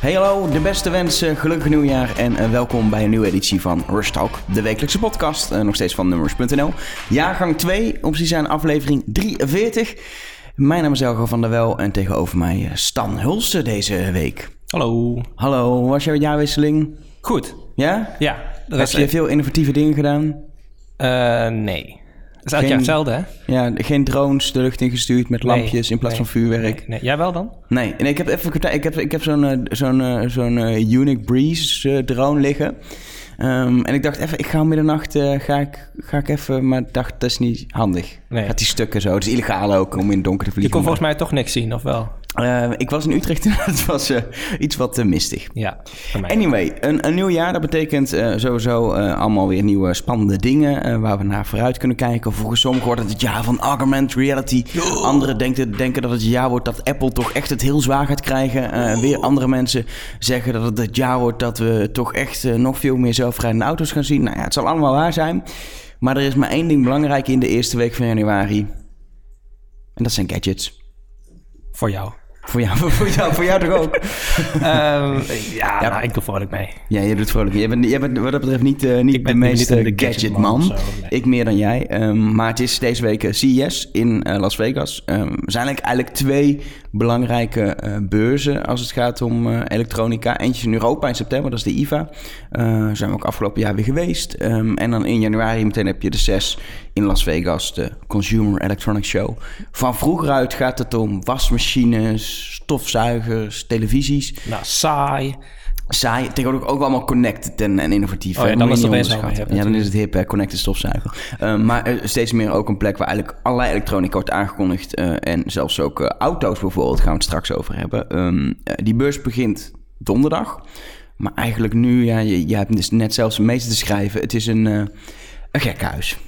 Hey hallo, de beste wensen, gelukkig nieuwjaar en uh, welkom bij een nieuwe editie van Rush Talk, de wekelijkse podcast, uh, nog steeds van nummers.nl. Jaargang 2, op zijn aflevering 43. Mijn naam is Elgo van der Wel en tegenover mij uh, Stan Hulsten deze week. Hallo. Hallo, hoe was jouw jaarwisseling? Goed. Ja? Ja. Heb je veel innovatieve dingen gedaan? nee. Dat is elk jaar hetzelfde, hè? Ja, geen drones de lucht ingestuurd met lampjes in plaats van vuurwerk. Nee, Jij wel dan? Nee, en ik heb even ik heb, ik heb zo'n uh, zo'n uh, zo'n uh, Unique Breeze drone liggen. Um, en ik dacht even, ik ga om middernacht ga, ik, ga ik even, maar ik dacht, dat is niet handig. Nee. Gaat die stukken zo. Het is illegaal ook om in het donker te vliegen. Je kon volgens mij toch niks zien, of wel? Uh, ik was in Utrecht en het was uh, iets wat uh, mistig. Ja, Anyway, een, een, nieuw jaar, dat betekent sowieso allemaal weer nieuwe spannende dingen waar we naar vooruit kunnen kijken. Volgens sommigen wordt het het jaar van augmented reality. Oh. Anderen denken, denken dat het het jaar wordt dat Apple toch echt het heel zwaar gaat krijgen. Oh. Weer andere mensen zeggen dat het het jaar wordt dat we toch echt nog veel meer zelfrijdende auto's gaan zien. Nou ja, het zal allemaal waar zijn. Maar er is maar één ding belangrijk in de eerste week van januari. En dat zijn gadgets. Voor jou. Voor jou, voor jou, voor jou toch ook? um, ja, ja nou, ik doe vrolijk mee. Ja, je doet vrolijk mee. Je bent, bent wat dat betreft niet, uh, niet de meeste gadgetman. Gadget ik meer dan jij. Um, maar het is deze week CES in uh, Las Vegas. Um, er zijn eigenlijk, eigenlijk twee belangrijke uh, beurzen als het gaat om elektronica. Eentje in Europa in september, dat is de IFA. Daar zijn we ook afgelopen jaar weer geweest. en dan in januari meteen heb je de CES in Las Vegas, de Consumer Electronics Show. Van vroeger uit gaat het om wasmachines, stofzuigers, televisies. Nou, saai. Saai, tegenwoordig ook allemaal connected en, en innovatief. Oh ja, dan is het Ja, dan is het hip, hè, connected stofzuiger. Uh, maar steeds meer ook een plek waar eigenlijk allerlei elektronica wordt aangekondigd. Uh, en zelfs ook uh, auto's bijvoorbeeld, gaan we het straks over hebben. Um, die beurs begint donderdag. Maar eigenlijk nu, ja, je, je hebt dus net zelfs een meeste te schrijven. Het is een, een gekhuis.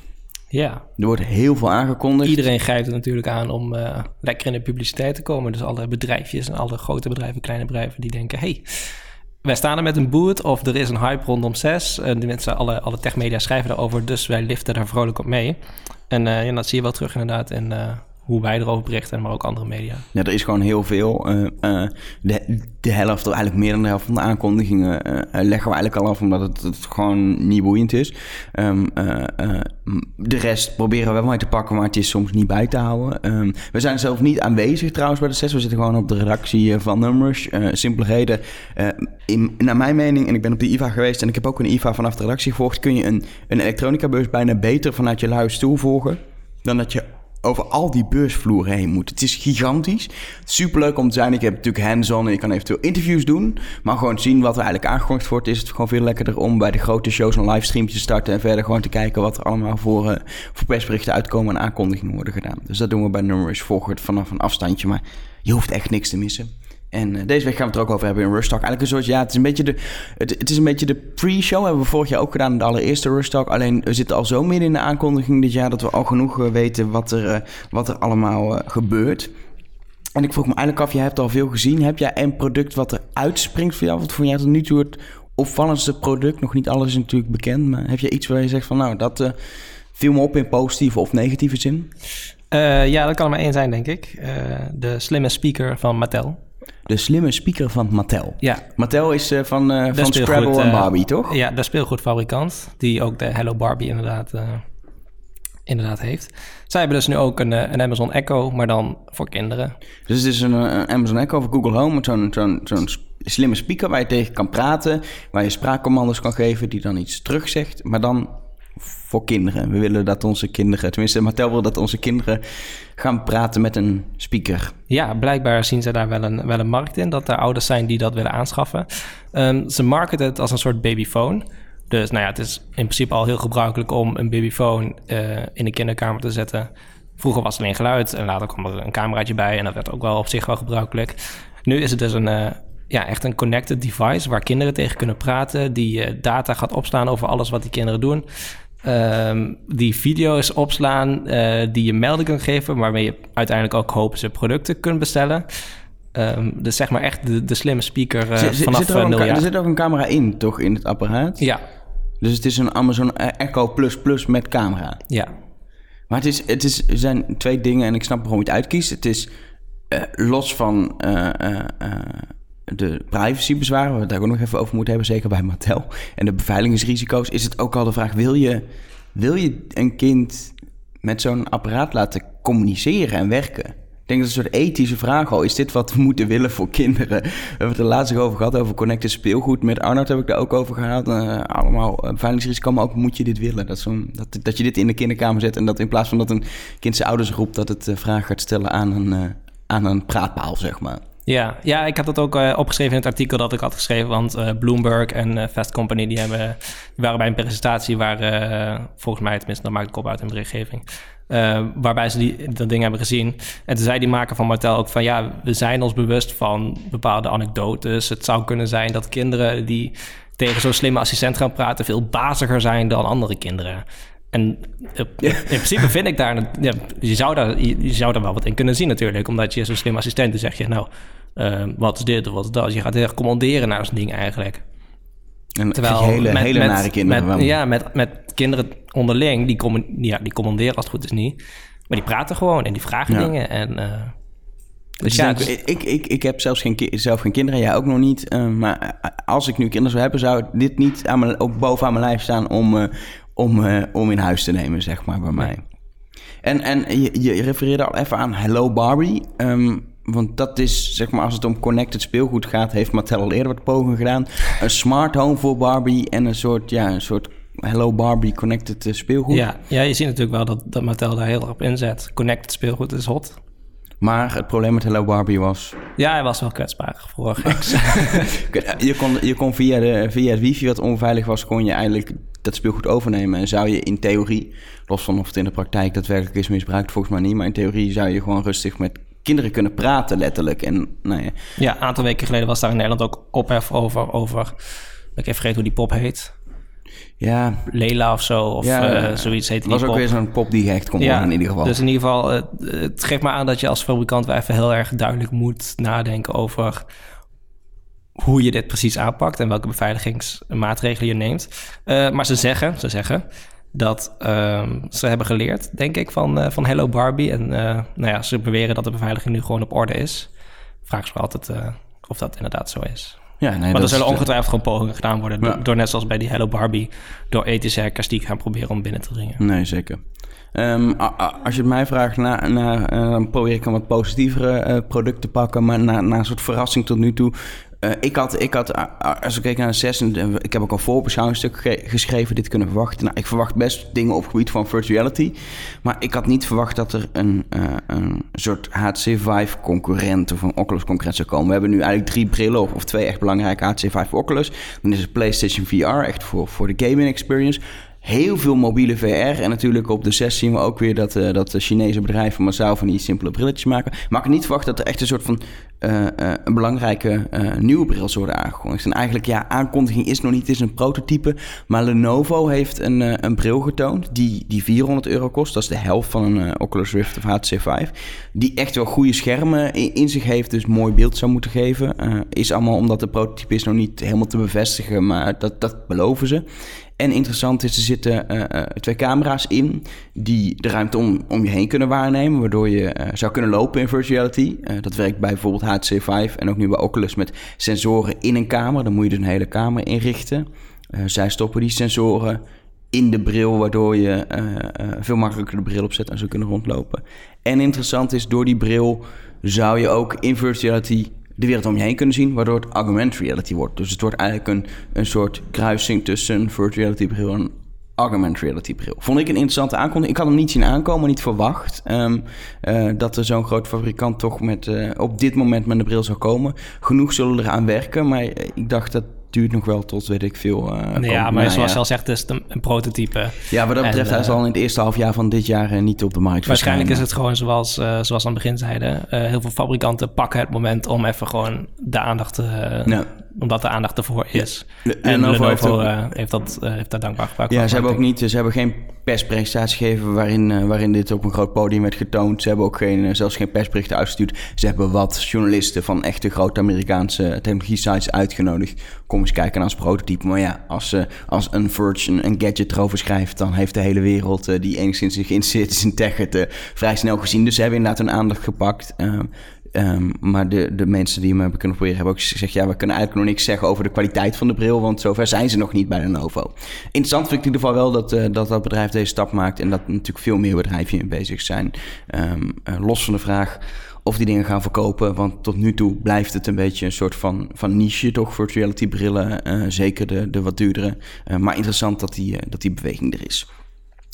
Ja. Er wordt heel veel aangekondigd. Iedereen grijpt er natuurlijk aan om uh, lekker in de publiciteit te komen. Dus alle bedrijfjes en alle grote bedrijven, kleine bedrijven, die denken... hey, wij staan er met een boot of er is een hype rondom 6. En die mensen, alle, alle techmedia schrijven daarover, dus wij liften daar vrolijk op mee. En uh, ja, dat zie je wel terug inderdaad in... Uh, hoe wij erover berichten, maar ook andere media. Ja, er is gewoon heel veel. Uh, uh, de, de helft, of eigenlijk meer dan de helft van de aankondigingen uh, leggen we eigenlijk al af, omdat het, het gewoon niet boeiend is. Um, de rest proberen we wel mee te pakken, maar het is soms niet bij te houden. Um, we zijn zelf niet aanwezig trouwens bij de ses. We zitten gewoon op de redactie van Numbers. simpele reden, in, naar mijn mening, en ik ben op de IVA geweest en ik heb ook een IVA vanaf de redactie gevolgd, kun je een, een elektronica-beurs bijna beter vanuit je stoel volgen dan dat je over al die beursvloeren heen moet. Het is gigantisch. Superleuk om te zijn. Ik heb natuurlijk hands-on en je kan eventueel interviews doen. Maar gewoon zien wat er eigenlijk aangekondigd wordt... is het gewoon veel lekkerder om bij de grote shows een livestream te starten... en verder gewoon te kijken wat er allemaal voor, uh, voor persberichten uitkomen... en aankondigingen worden gedaan. Dus dat doen we bij Numbers volgend vanaf een afstandje. Maar je hoeft echt niks te missen. En uh, deze week gaan we het er ook over hebben in Rush Talk. Eigenlijk een soort, ja, het is een beetje de, het, is een beetje de pre-show. Hebben we vorig jaar ook gedaan, de allereerste Rush Talk. Alleen we zitten al zo midden in de aankondiging dit jaar dat we al genoeg uh, weten wat er, uh, wat er allemaal gebeurt. En ik vroeg me eigenlijk af, je hebt al veel gezien. Heb jij een product wat er uitspringt voor jou? Wat vond jij tot nu toe het opvallendste product? Nog niet alles is natuurlijk bekend, maar heb je iets waar je zegt van, nou, dat viel me op in positieve of negatieve zin? ja, dat kan er maar één zijn, denk ik. de slimme speaker van Mattel de slimme speaker van Mattel. Ja. Mattel is uh, van, uh, van Scrabble en eh, Barbie, toch? Ja, de speelgoedfabrikant. Die ook de Hello Barbie inderdaad, inderdaad heeft. Zij hebben dus nu ook een, een Amazon Echo, maar dan voor kinderen. Dus het is een, een Amazon Echo voor Google Home zo'n zo'n zo'n slimme speaker waar je tegen kan praten. Waar je spraakcommando's kan geven die dan iets terugzegt. Maar dan voor kinderen. We willen dat onze kinderen, tenminste Mattel wil dat onze kinderen gaan praten met een speaker. Ja, blijkbaar zien ze daar wel een, wel een markt in, dat er ouders zijn die dat willen aanschaffen. Um, ze marketen het als een soort babyfoon. Dus nou ja, het is in principe al heel gebruikelijk om een babyfoon uh, in de kinderkamer te zetten. Vroeger was het alleen geluid en later kwam er een cameraatje bij en dat werd ook wel op zich wel gebruikelijk. Nu is het dus een, uh, ja, echt een connected device waar kinderen tegen kunnen praten, die uh, data gaat opslaan over alles wat die kinderen doen. Um, die video's opslaan uh, die je melding kan geven, waarmee je uiteindelijk ook hopen ze producten kunt bestellen. Um, dus zeg maar echt de, de slimme speaker uh, vanaf zit er, een, er zit ook een camera in, toch, in het apparaat? Ja. Dus het is een Amazon Echo Plus Plus met camera? Ja. Maar het, is, het is, er zijn twee dingen en ik snap waarom je het uitkiest. Het is uh, los van de privacybezwaren, waar we het daar ook nog even over moeten hebben, zeker bij Mattel, en de beveiligingsrisico's, is het ook al de vraag: wil je, wil je een kind met zo'n apparaat laten communiceren en werken? Ik denk dat het een soort ethische vraag al is. Dit wat we moeten willen voor kinderen? We hebben het er laatst over gehad, over connected speelgoed. Met Arnold heb ik daar ook over gehad. Uh, allemaal beveiligingsrisico, maar ook moet je dit willen? Dat, zo dat, dat je dit in de kinderkamer zet en dat in plaats van dat een kind zijn ouders roept... dat het uh, vraag gaat stellen aan een, aan een praatpaal, zeg maar. Ja, ja, ik had dat ook uh, opgeschreven in het artikel dat ik had geschreven. Want uh, Bloomberg en uh, Fast Company die hebben, die waren bij een presentatie waar, volgens mij tenminste, dat maakt ik op uit in berichtgeving. waarbij ze die, dat ding hebben gezien. En toen zei die maker van Martel ook van ja, we zijn ons bewust van bepaalde anekdotes. Het zou kunnen zijn dat kinderen die tegen zo'n slimme assistent gaan praten veel baziger zijn dan andere kinderen. En in principe vind ik daar... Ja, je, zou daar je, zou daar wel wat in kunnen zien natuurlijk. Omdat je zo'n slim assistent... dan zeg je, nou, uh, wat is dit of wat is dat? Je gaat heel erg commanderen naar zo'n ding eigenlijk. En Terwijl hele, met, hele met, nare kinderen. Met, ja, met, met kinderen onderling, die, com ja, die commanderen als het goed is niet. Maar die praten gewoon en die vragen Ja. dingen. En, uh, Dus ja, dus- ik, ik, ik heb zelfs geen, zelf geen kinderen, jij ook nog niet. uh, maar als ik nu kinderen zou hebben, zou dit niet aan mijn, ook bovenaan mijn lijst staan om, uh, om, om in huis te nemen, zeg maar, bij mij. En, en je, je refereerde al even aan Hello Barbie. Um, want dat is, zeg maar, als het om connected speelgoed gaat, heeft Mattel al eerder wat pogingen gedaan. Een smart home voor Barbie en een soort, ja, een soort Hello Barbie connected uh, speelgoed. Ja, ja, je ziet natuurlijk wel dat, dat Mattel daar heel erg op inzet. Connected speelgoed is hot. Maar het probleem met Hello Barbie was... Ja, hij was wel kwetsbaar voor geks. je, kon, je kon via, de, via het wifi wat onveilig was, kon je eigenlijk dat speelgoed overnemen. En zou je in theorie, los van of het in de praktijk daadwerkelijk is misbruikt, volgens mij niet. Maar in theorie zou je gewoon rustig met kinderen kunnen praten, letterlijk. En, nou ja. ja, een aantal weken geleden was daar in Nederland ook ophef over. over ik even vergeten hoe die pop heet. Ja. Lela of zo, of ja, uh, zoiets heet die was ook weer zo'n pop die gehackt kon ja, worden in ieder geval. Dus in ieder geval, uh, het geeft me aan dat je als fabrikant wel even heel erg duidelijk moet nadenken over hoe je dit precies aanpakt en welke beveiligingsmaatregelen je neemt. Uh, maar ze zeggen, ze zeggen dat um, ze hebben geleerd, denk ik, van, uh, van Hello Barbie. En uh, nou ja, ze beweren dat de beveiliging nu gewoon op orde is. Vraag ze altijd of dat inderdaad zo is. Ja, nee, maar er zullen ongetwijfeld gewoon pogingen gedaan worden... Ja. door net zoals bij die Hello Barbie... door ethische hackers die gaan proberen om binnen te dringen. Nee, zeker. Um, als je het mij vraagt, na, na, uh, probeer ik een wat positievere uh, product te pakken... maar na, na een soort verrassing tot nu toe... Uh, ik had, ik had, als ik keek naar 6, en ik heb ook al voorbeschouwingsstuk ge geschreven, dit kunnen verwachten. Nou, ik verwacht best dingen op het gebied van virtuality. Maar ik had niet verwacht dat er een, een soort HTC Vive concurrent of een Oculus concurrent zou komen. We hebben nu eigenlijk drie brillen of, of twee echt belangrijke HTC Vive Oculus. Dan is het PlayStation VR, echt voor, voor de gaming experience heel veel mobiele VR. En natuurlijk op de 6 zien we ook weer dat, uh, dat de Chinese bedrijven massaal van die simpele brilletjes maken. Maar ik niet verwacht dat er echt een soort van uh, uh, een belangrijke nieuwe bril worden aangekondigd. En eigenlijk, ja, aankondiging is nog niet, het is een prototype. Maar Lenovo heeft een, een bril getoond die, die 400 euro kost. Dat is de helft van een Oculus Rift of HTC Vive. Die echt wel goede schermen in, in zich heeft, dus mooi beeld zou moeten geven. is allemaal omdat de prototype is nog niet helemaal te bevestigen, maar dat, dat beloven ze. En interessant is, er zitten uh, uh, twee camera's in die de ruimte om, om je heen kunnen waarnemen, waardoor je uh, zou kunnen lopen in virtuality. dat werkt bij bijvoorbeeld HTC Vive en ook nu bij Oculus met sensoren in een kamer. Dan moet je dus een hele kamer inrichten. zij stoppen die sensoren in de bril, waardoor je veel makkelijker de bril opzet en zo kunnen rondlopen. En interessant is, door die bril zou je ook in virtuality de wereld om je heen kunnen zien, waardoor het augmented reality wordt. Dus het wordt eigenlijk een, een soort kruising tussen virtual reality bril en een augmented reality bril. Vond ik een interessante aankondiging. Ik had hem niet zien aankomen, niet verwacht um, uh, dat er zo'n groot fabrikant toch met, uh, op dit moment met een bril zou komen. Genoeg zullen eraan werken, maar ik dacht dat duurt nog wel tot, weet ik veel. Uh, nee, ja, maar zoals je al zegt, is het een, een prototype. Ja, wat dat betreft, en, hij zal in het eerste half jaar van dit jaar uh, niet op de markt Waarschijnlijk is het gewoon zoals, uh, zoals aan het begin zeiden. heel veel fabrikanten pakken het moment om even gewoon de aandacht te... Omdat de aandacht ervoor is. Ja. En Lenovo, heeft, ook, heeft, dat, heeft daar dankbaar gebruik van. Ja, ze hebben ook niet, ze hebben geen perspresentatie gegeven waarin, waarin dit op een groot podium werd getoond. Ze hebben ook geen, zelfs geen persberichten uitgestuurd. Ze hebben wat journalisten van echte grote Amerikaanse technologie sites uitgenodigd. Kom eens kijken als prototype. Maar ja, als, uh, als een Verge een, gadget erover schrijft... dan heeft de hele wereld uh, die enigszins zich in zit... in tech het uh, vrij snel gezien. Dus ze hebben inderdaad hun aandacht gepakt. Ehm, maar de, de mensen die me hebben kunnen proberen hebben ook gezegd... ja, we kunnen eigenlijk nog niks zeggen over de kwaliteit van de bril... want zover zijn ze nog niet bij Lenovo. Interessant vind ik in ieder geval wel dat, dat dat bedrijf deze stap maakt... en dat natuurlijk veel meer bedrijven hiermee bezig zijn. Uh, los van de vraag of die dingen gaan verkopen. Want tot nu toe blijft het een beetje een soort van, van niche toch voor reality brillen. Uh, zeker de, de wat duurdere. Uh, maar interessant dat die, uh, dat die beweging er is.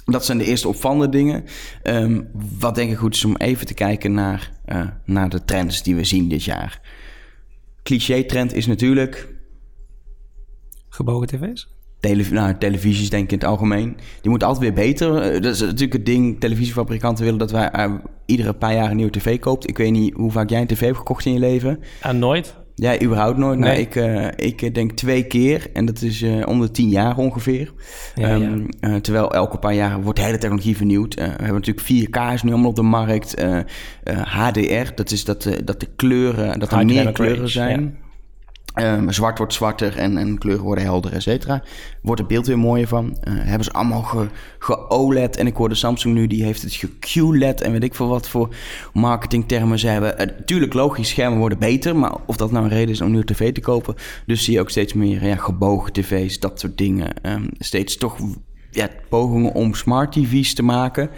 Dat zijn de eerste opvallende dingen. Um, wat denk ik goed is om even te kijken naar, naar de trends die we zien dit jaar. Cliché-trend is natuurlijk... Gebogen tv's? Nou, televisies denk ik in het algemeen. Die moeten altijd weer beter. Dat is natuurlijk het ding. Televisiefabrikanten willen dat wij uh, iedere paar jaar een nieuwe tv koopt. Ik weet niet hoe vaak jij een tv hebt gekocht in je leven. Uh, nooit. Jij überhaupt nooit? Nee. Nou, ik, uh, ik denk twee keer. En dat is om de tien jaar ongeveer. Ja, um, ja. terwijl elke paar jaar wordt de hele technologie vernieuwd. we hebben natuurlijk 4K is nu allemaal op de markt. HDR, dat is dat, dat de kleuren, dat er meer kleuren zijn. Ja. Um, zwart wordt zwarter en, en kleuren worden helder, et cetera. Wordt het beeld weer mooier van. Uh, hebben ze allemaal ge, ge-OLED. En ik hoorde Samsung nu, die heeft het ge-QLED. En weet ik veel wat voor marketingtermen ze hebben. Uh, tuurlijk, logisch, schermen worden beter. Maar of dat nou een reden is om nieuwe tv te kopen. Dus zie je ook steeds meer ja, gebogen tv's, dat soort dingen. Um, steeds toch ja, pogingen om smart tv's te maken.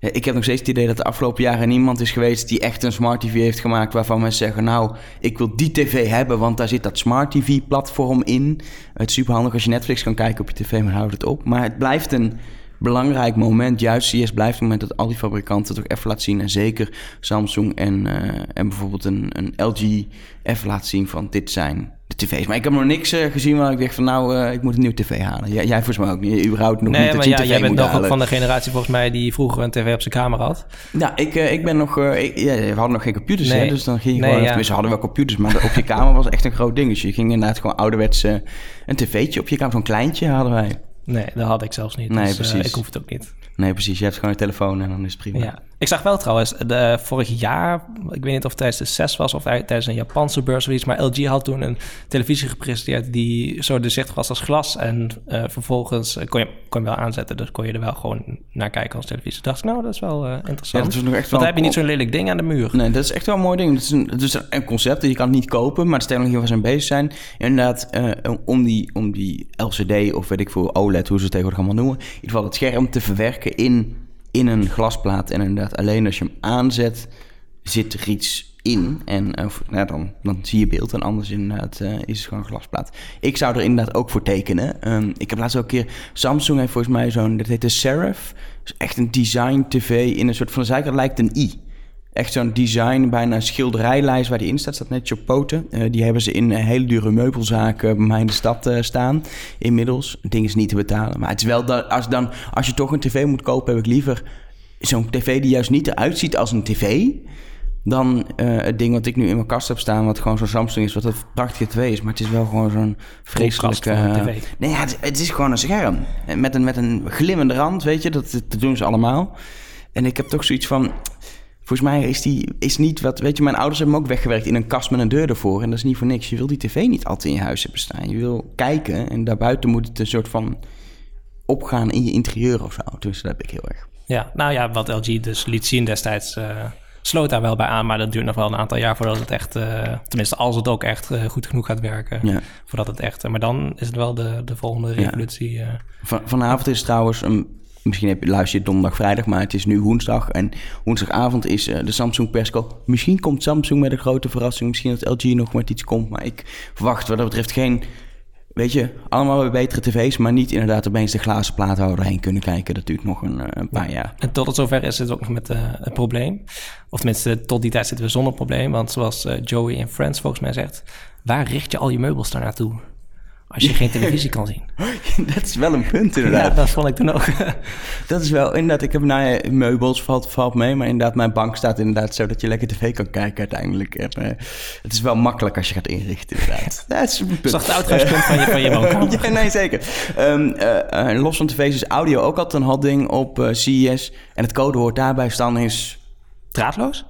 Ik heb nog steeds het idee dat de afgelopen jaren niemand is geweest die echt een smart TV heeft gemaakt waarvan mensen zeggen: Nou, ik wil die TV hebben, want daar zit dat smart TV-platform in. Het is super handig als je Netflix kan kijken op je tv, maar houd het op. Maar het blijft een belangrijk moment. Juist CS blijft het moment dat al die fabrikanten toch even laten zien. En zeker Samsung en, uh, en bijvoorbeeld een, een LG even laten zien van dit zijn de tv's. Maar ik heb nog niks uh, gezien waar ik dacht van nou, uh, ik moet een nieuwe tv halen. Jij, jij volgens mij ook niet. Überhaupt nog nee, niet maar dat ja, jij bent nog ook van de generatie volgens mij die vroeger een tv op zijn kamer had. Ja, ik, uh, ik ben nog... Ik, ja, we hadden nog geen computers, Nee. hè, dus dan ging je Nee, gewoon... ja. Tenminste, hadden wel computers, maar op je kamer was echt een groot ding. Dus je ging inderdaad gewoon ouderwets eh, een tv'tje op je kamer. Zo'n kleintje hadden wij. Nee, dat had ik zelfs niet. Nee, dus, eh, precies. ik hoef het ook niet. Nee, precies. Je hebt gewoon een telefoon en dan is het prima. Ja. Ik zag wel trouwens, de, vorig jaar, ik weet niet of het tijdens de CES was of tijdens een Japanse beurs of iets, maar LG had toen een televisie gepresenteerd die zo doorzichtig was als glas. En eh, vervolgens eh, kon je, kon je wel aanzetten, dus kon je er wel gewoon naar kijken als televisie. Dacht ik, nou, dat is wel eh, interessant. Ja, dat is nog echt Want dan heb je niet zo'n lelijk ding aan de muur. Nee, dat is echt wel een mooi ding. Het is een, het is een concept, je kan het niet kopen, maar de stelling ze aan bezig zijn, inderdaad, eh, om, die, om die LCD of weet ik veel, OLED, hoe ze het tegenwoordig allemaal noemen, in ieder geval het scherm te verwerken in, in een glasplaat. En inderdaad, alleen als je hem aanzet, zit er iets in. En eh, nou, dan, dan zie je beeld en anders inderdaad eh, is het gewoon een glasplaat. Ik zou er inderdaad ook voor tekenen. Ehm, ik heb laatst ook een keer... Samsung heeft volgens mij zo'n... Dat heet de Serif. Is echt een design tv in een soort van... De zijkant lijkt een i. Echt zo'n design, bijna een schilderijlijst waar die in staat. Staat op poten. Eh, die hebben ze in eh, hele dure meubelzaken bij mij in de stad eh, staan. Inmiddels. Het ding is niet te betalen. Maar het is wel dat als, dan, als je toch een tv moet kopen, heb ik liever zo'n tv die juist niet eruit ziet als een tv. Dan het ding wat ik nu in mijn kast heb staan, wat gewoon zo'n Samsung is, wat een prachtige tv is. Maar het is wel gewoon zo'n vreselijke... een tv. Nee, ja, het, het is gewoon een scherm. Met een, met een glimmende rand, weet je. Dat, dat doen ze allemaal. En ik heb toch zoiets van... Volgens mij is die is niet wat... Weet je, mijn ouders hebben hem ook weggewerkt in een kast met een deur ervoor. En dat is niet voor niks. Je wil die tv niet altijd in je huis hebben staan. Je wil kijken en daarbuiten moet het een soort van opgaan in je interieur of zo. Dus dat heb ik heel erg. Ja, nou ja, wat LG dus liet zien destijds, eh, sloot daar wel bij aan. Maar dat duurt nog wel een aantal jaar voordat het echt, eh, tenminste als het ook echt eh, goed genoeg gaat werken. Ja. Voordat het echt, maar dan is het wel de, de volgende revolutie. Van, vanavond is trouwens, een, misschien heb luister je donderdag, vrijdag, maar het is nu woensdag. En woensdagavond is eh, de Samsung persco. Misschien komt Samsung met een grote verrassing. Misschien dat LG nog met iets komt. Maar ik verwacht wat dat betreft geen, weet je, allemaal weer betere tv's. Maar niet inderdaad opeens de glazen plaathouder heen kunnen kijken. Dat duurt nog een, eh, een paar jaar. En tot het zover is het ook nog met eh, een probleem. Of tenminste, tot die tijd zitten we zonder probleem. Want zoals Joey in Friends volgens mij zegt... waar richt je al je meubels daar naartoe? Als je geen televisie kan zien. dat is wel een punt Ja, inderdaad. dat vond ik toen ook. Dat is wel, inderdaad, ik heb nou ja, meubels, valt, valt mee. Maar inderdaad, mijn bank staat inderdaad zo dat je lekker tv kan kijken uiteindelijk. En, eh, het is wel makkelijk als je gaat inrichten inderdaad. Dat is een punt. Het uitgangspunt van je, van je woonkamer? ja, nee, zeker. Ehm, eh, eh, los van tv's is audio ook altijd een hot ding op CES. En het codewoord daarbij staan is... Draadloos?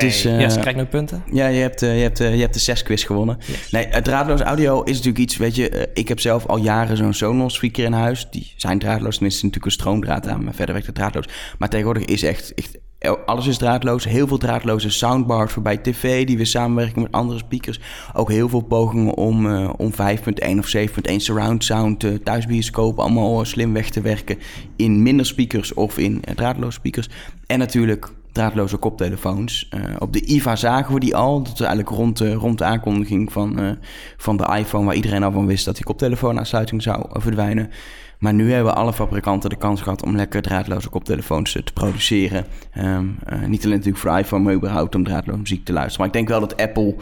Ja. Het is, Hey, eh, yes, krijg ik nu punten? Ja, je hebt, eh, je hebt, eh, je hebt de zes quiz gewonnen. Yes. Nee, het draadloos audio is natuurlijk iets, weet je... eh, ik heb zelf al jaren zo'n Sonos speaker in huis. Die zijn draadloos, dan is er natuurlijk een stroomdraad aan, maar verder werkt het draadloos. Maar tegenwoordig is echt, echt alles is draadloos. Heel veel draadloze soundbars voorbij tv, die weer samenwerken met andere speakers. Ook heel veel pogingen om, eh, om 5.1 of 7.1 surround sound, eh, thuisbioscoop, allemaal eh, slim weg te werken in minder speakers of in eh, draadloze speakers. En natuurlijk draadloze koptelefoons. Eh, op de IFA zagen we die al. Dat is eigenlijk rond de, rond de aankondiging van, eh, van de iPhone... waar iedereen al van wist dat die koptelefoonaansluiting zou eh, verdwijnen. Maar nu hebben alle fabrikanten de kans gehad om lekker draadloze koptelefoons te produceren. Ehm, eh, niet alleen natuurlijk voor de iPhone, maar überhaupt om draadloze muziek te luisteren. Maar ik denk wel dat Apple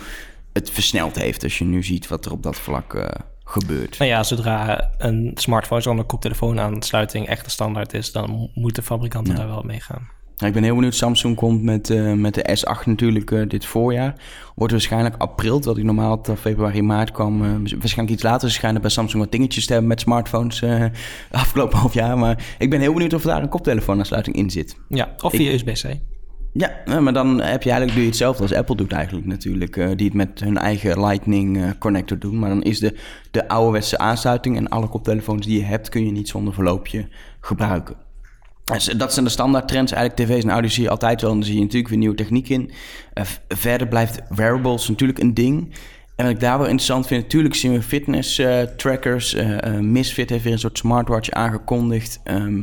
het versneld heeft... als je nu ziet wat er op dat vlak gebeurt. Nou ja, zodra een smartphone zonder koptelefoonaansluiting echt de standaard is, dan moeten fabrikanten daar wel mee gaan. Nou, ik ben heel benieuwd. Samsung komt met, eh, met de S8 natuurlijk eh, dit voorjaar. Wordt waarschijnlijk april, terwijl die normaal tot februari, maart kwam. eh, waarschijnlijk iets later. Ze schijnen bij Samsung wat dingetjes te hebben met smartphones afgelopen half jaar. Maar ik ben heel benieuwd of daar een koptelefoonaansluiting in zit. Ja, of via USB-C. Ja, maar dan heb je eigenlijk doe je hetzelfde als Apple doet eigenlijk natuurlijk. die het met hun eigen Lightning connector doen. Maar dan is de, de ouderwetse aansluiting en alle koptelefoons die je hebt... kun je niet zonder verloopje gebruiken. Dat zijn de standaard trends. Eigenlijk tv's en audio zie je altijd wel. En dan zie je natuurlijk weer nieuwe techniek in. Eh, verder blijft wearables natuurlijk een ding. En wat ik daar wel interessant vind... natuurlijk zien we fitness eh, trackers. Eh, Misfit heeft weer een soort smartwatch aangekondigd. Ehm,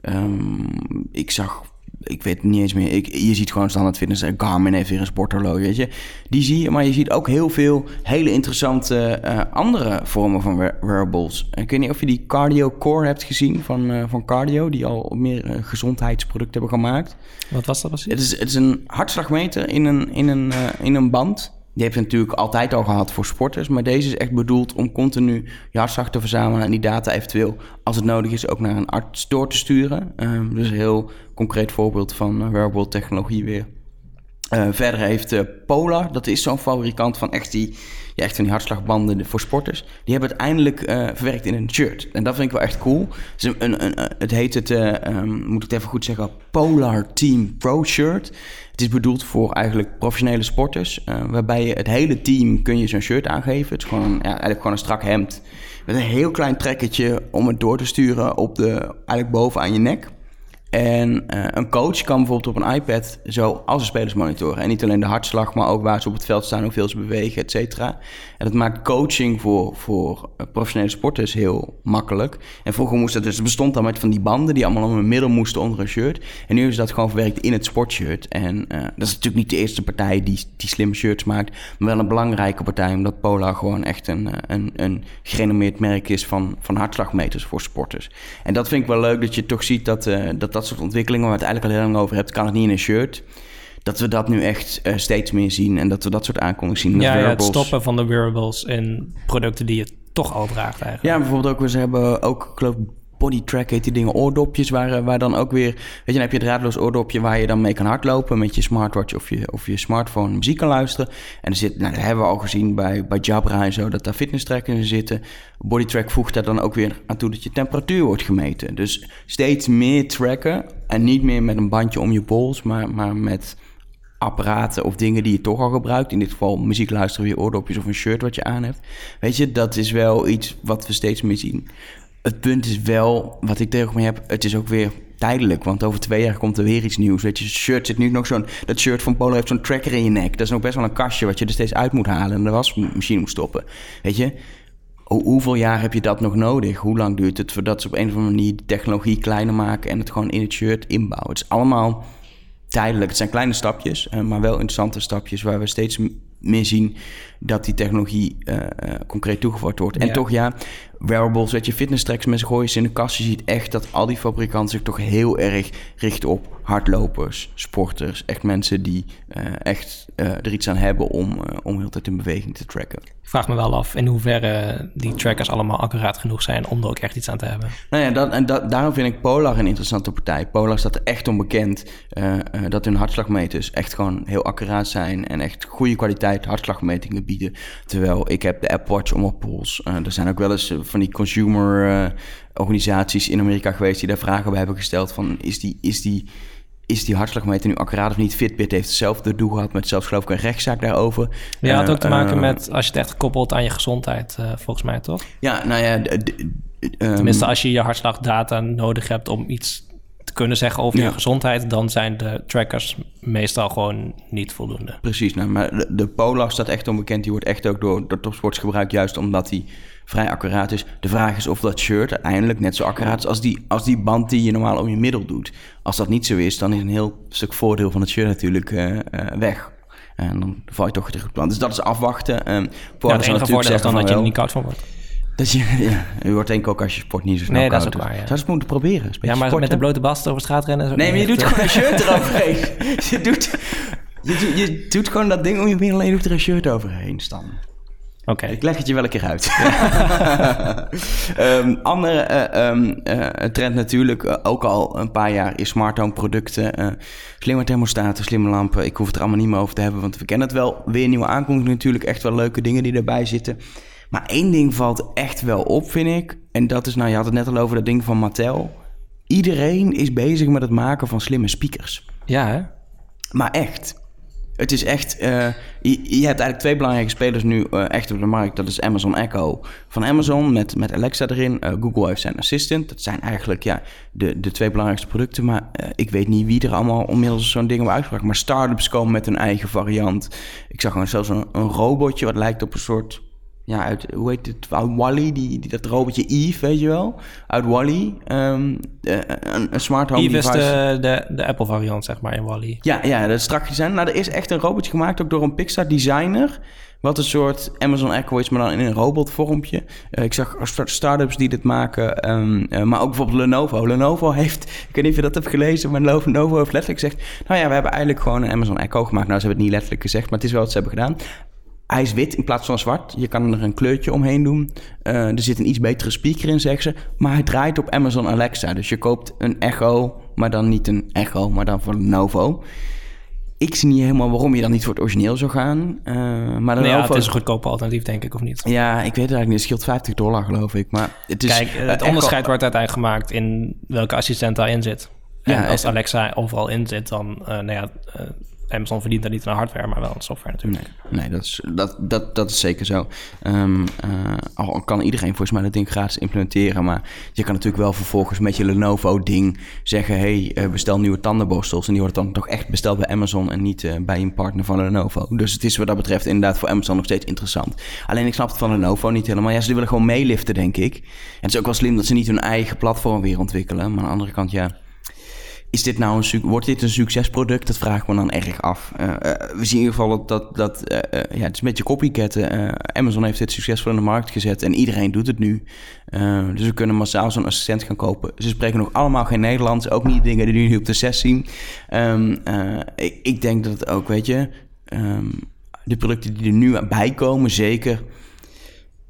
ehm, ik zag... Ik weet het niet eens meer. Ik, je ziet gewoon standaard fitness. eh, Garmin heeft weer een sporthorloge, weet je. Die zie je, maar je ziet ook heel veel hele interessante eh, andere vormen van wear- wearables. Ik weet niet of je die Cardio Core hebt gezien van, eh, van Cardio, die al meer gezondheidsproducten hebben gemaakt. Wat was dat precies? Het is, het is een hartslagmeter in een, in, een, in een band. Die heb je natuurlijk altijd al gehad voor sporters. Maar deze is echt bedoeld om continu je hartslag te verzamelen. En die data eventueel, als het nodig is, ook naar een arts door te sturen. Ehm, dus een heel concreet voorbeeld van eh, wearable technologie weer. Eh, verder heeft eh, Polar, dat is zo'n fabrikant van echt die, ja, echt van die hartslagbanden voor sporters. Die hebben het eindelijk eh, verwerkt in een shirt. En dat vind ik wel echt cool. Een, een, het heet het, eh, ehm, moet ik het even goed zeggen, Polar Team Pro Shirt. Het is bedoeld voor eigenlijk professionele sporters. waarbij je het hele team kun je zo'n shirt aangeven. Het is gewoon, ja, eigenlijk gewoon een strak hemd. Met een heel klein trekkertje om het door te sturen op de, eigenlijk boven aan je nek. En eh, een coach kan bijvoorbeeld op een iPad zo al zijn spelers monitoren. En niet alleen de hartslag, maar ook waar ze op het veld staan, hoeveel ze bewegen, et cetera. En dat maakt coaching voor, voor eh, professionele sporters heel makkelijk. En vroeger moest dat dus, het bestond dan met van die banden die allemaal om een middel moesten onder een shirt. En nu is dat gewoon verwerkt in het sportshirt. En eh, dat is natuurlijk niet de eerste partij die, die slimme shirts maakt, maar wel een belangrijke partij, omdat Polar gewoon echt een, eh, een, een gerenommeerd merk is van, van hartslagmeters voor sporters. En dat vind ik wel leuk dat je toch ziet dat dat, dat soort ontwikkelingen waar je het eigenlijk al heel lang over hebt, kan het niet in een shirt. Dat we dat nu echt eh, steeds meer zien en dat we dat soort aankondigingen zien. Ja, ja, het stoppen van de wearables in producten die je toch al draagt eigenlijk. Ja, bijvoorbeeld ook, we hebben ook, ik geloof, bodytrack heet die dingen, oordopjes, waar, eh, waar dan ook weer, weet je, dan heb je het draadloos oordopje waar je dan mee kan hardlopen met je smartwatch of je, of je smartphone muziek kan luisteren. En er zit, nou, dat hebben we al gezien bij, bij Jabra en zo, dat daar fitness trackers in zitten. Bodytrack voegt daar dan ook weer aan toe dat je temperatuur wordt gemeten. Dus steeds meer tracken en niet meer met een bandje om je pols, maar, maar met apparaten of dingen die je toch al gebruikt. In dit geval muziek luisteren via oordopjes of een shirt wat je aan hebt. Weet je, dat is wel iets wat we steeds meer zien. Het punt is wel, wat ik tegen me heb, het is ook weer tijdelijk. Want over twee jaar komt er weer iets nieuws. Weet je, het shirt zit nu nog zo'n... Dat shirt van Polo heeft zo'n tracker in je nek. Dat is nog best wel een kastje wat je er steeds uit moet halen... en de wasmachine moet stoppen. Weet je, hoe- hoeveel jaar heb je dat nog nodig? Hoe lang duurt het voordat ze op een of andere manier... de technologie kleiner maken en het gewoon in het shirt inbouwen? Het is allemaal tijdelijk. Het zijn kleine stapjes, eh, maar wel interessante stapjes... waar we steeds meer zien dat die technologie eh, eh, concreet toegevoegd wordt. En Ja. toch ja, wearables, weet je, fitness tracks, mensen gooien ze in de kast. Je ziet echt dat al die fabrikanten zich toch heel erg richten op hardlopers, sporters. Echt mensen die eh, echt er iets aan hebben om, om heel de tijd in beweging te tracken. Ik vraag me wel af in hoeverre die trackers allemaal accuraat genoeg zijn om er ook echt iets aan te hebben. Nou ja, dat, en dat, daarom vind ik Polar een interessante partij. Polar staat er echt onbekend dat hun hartslagmeters echt gewoon heel accuraat zijn en echt goede kwaliteit hartslagmetingen bieden. Terwijl ik heb de Apple Watch om op pols. Eh, er zijn ook wel eens eh, van die consumer eh, organisaties in Amerika geweest die daar vragen bij hebben gesteld van is die, is die is die hartslagmeter nu accuraat of niet? Fitbit heeft hetzelfde doel gehad met zelfs geloof ik een rechtszaak daarover. Ja, had ook te maken met als je het echt koppelt aan je gezondheid, volgens mij toch? Ja, nou ja... ehm, Tenminste, als je je hartslagdata nodig hebt om iets kunnen zeggen over Ja. je gezondheid, dan zijn de trackers meestal gewoon niet voldoende. Precies, nou, maar de, de Polar staat echt onbekend. Die wordt echt ook door, door topsports gebruikt, juist omdat hij vrij accuraat is. De vraag is of dat shirt uiteindelijk net zo accuraat is als die, als die band die je normaal om je middel doet. Als dat niet zo is, dan is een heel stuk voordeel van het shirt natuurlijk eh, eh, weg. En dan val je toch terug op het plan. Dus dat is afwachten. Um, Ja, het enige voordeel is dan dat je er niet koud van wordt. Dat je, ja, je wordt denk ik ook als je sport niet zo snel Nee, dat is koud. ook waar, ja. Zou je het moeten proberen? Ja, maar met de sporten. blote bast over straat rennen... is Nee, maar je doet gewoon een shirt eroverheen. je, doet, je, doet, je doet gewoon dat ding om je middel en je doet er een shirt overheen staan. eh, Oké. Ik leg het je wel een keer uit. Ehm, andere eh, eh, trend natuurlijk, eh, ook al een paar jaar, is smart home producten. eh, slimme thermostaten, slimme lampen. Ik hoef het er allemaal niet meer over te hebben, want we kennen het wel. Weer nieuwe aankondigingen natuurlijk, echt wel leuke dingen die erbij zitten. Maar één ding valt echt wel op, vind ik. En dat is, nou je had het net al over dat ding van Mattel. Iedereen is bezig met het maken van slimme speakers. Ja, hè? Maar echt. Het is echt. eh, je, je hebt eigenlijk twee belangrijke spelers nu eh, echt op de markt. Dat is Amazon Echo van Amazon met, met Alexa erin. Eh, Google heeft zijn Assistant. Dat zijn eigenlijk ja, de, de twee belangrijkste producten. Maar ik weet niet wie er allemaal inmiddels zo'n ding hebben uitgebracht. Maar startups komen met hun eigen variant. Ik zag gewoon zelfs een, een robotje wat lijkt op een soort. Ja, uit, hoe heet het? Uit Wally, die, die, dat robotje Eve, weet je wel? Uit Wally. Ehm, eh, een, een smart home Eve is device. de, de, de Apple-variant, zeg maar, in Wally. Ja, ja, dat is strak design. Nou, er is echt een robotje gemaakt, ook door een Pixar-designer. Wat een soort Amazon Echo is, maar dan in een robotvormpje. Eh, ik zag start- start-ups die dit maken, ehm, eh, maar ook bijvoorbeeld Lenovo. Lenovo heeft, ik weet niet of je dat hebt gelezen, maar Lenovo heeft letterlijk gezegd... nou ja, we hebben eigenlijk gewoon een Amazon Echo gemaakt. Nou, ze hebben het niet letterlijk gezegd, maar het is wel wat ze hebben gedaan. Hij is wit in plaats van zwart. Je kan er een kleurtje omheen doen. Eh, er zit een iets betere speaker in, zeggen ze. Maar hij draait op Amazon Alexa. Dus je koopt een Echo, maar dan niet een Echo, maar dan van Lenovo. Ik zie niet helemaal waarom je dan niet voor het origineel zou gaan. Eh, maar Nee, ja, Lenovo... het is een goedkope alternatief, denk ik, of niet? Ja, ik weet het eigenlijk niet. Het scheelt 50 dollar, geloof ik. Maar het is... Kijk, het onderscheid wordt uiteindelijk gemaakt in welke assistent daarin zit. En Ja, als Alexa overal in zit, dan... eh nou ja, Amazon verdient daar niet aan hardware, maar wel aan software natuurlijk. Nee, dat, is, dat, dat, dat is zeker zo. Ehm, eh, al kan iedereen volgens mij dat ding gratis implementeren. Maar je kan natuurlijk wel vervolgens met je Lenovo-ding zeggen... hey, eh, bestel nieuwe tandenborstels. En die wordt dan toch echt besteld bij Amazon... en niet eh, bij een partner van Lenovo. Dus het is wat dat betreft inderdaad voor Amazon nog steeds interessant. Alleen ik snap het van Lenovo niet helemaal. Ja, ze willen gewoon meeliften, denk ik. En het is ook wel slim dat ze niet hun eigen platform weer ontwikkelen. Maar aan de andere kant, ja... Is dit nou een, wordt dit een succesproduct? Dat vraag ik me dan erg af. Eh, eh, we zien in ieder geval dat, dat, eh, ja, het is een beetje copycatten. Amazon heeft dit succesvol in de markt gezet en iedereen doet het nu. Dus we kunnen massaal zo'n assistent gaan kopen. Ze spreken nog allemaal geen Nederlands, ook niet dingen die jullie op de zes zien. Ehm, eh, ik, ik denk dat het ook, weet je, ehm, de producten die er nu bij komen, zeker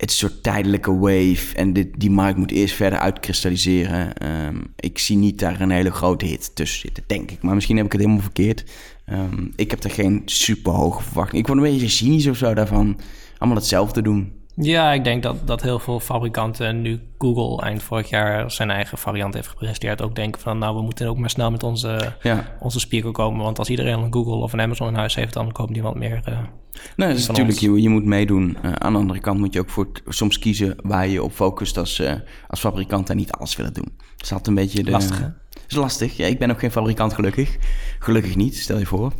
het is soort tijdelijke wave. En dit, die markt moet eerst verder uitkristalliseren. Ehm, ik zie niet daar een hele grote hit tussen zitten, denk ik. Maar misschien heb ik het helemaal verkeerd. Ehm, ik heb er geen super hoge verwachting. Ik word een beetje cynisch of zo daarvan. Allemaal hetzelfde doen. Ja, ik denk dat, dat heel veel fabrikanten nu Google eind vorig jaar zijn eigen variant heeft gepresenteerd. Ook denken van nou, we moeten ook maar snel met onze, Ja. onze speaker komen. Want als iedereen een Google of een Amazon in huis heeft, dan koopt niemand meer. eh, Nou, dat is natuurlijk, je, je moet meedoen. Eh, aan de andere kant moet je ook voor soms kiezen waar je op focust als, eh, als fabrikant en niet alles willen doen. Dat is altijd een beetje de... Lastig, hè? Is lastig. Ja, ik ben ook geen fabrikant, gelukkig. Gelukkig niet, stel je voor.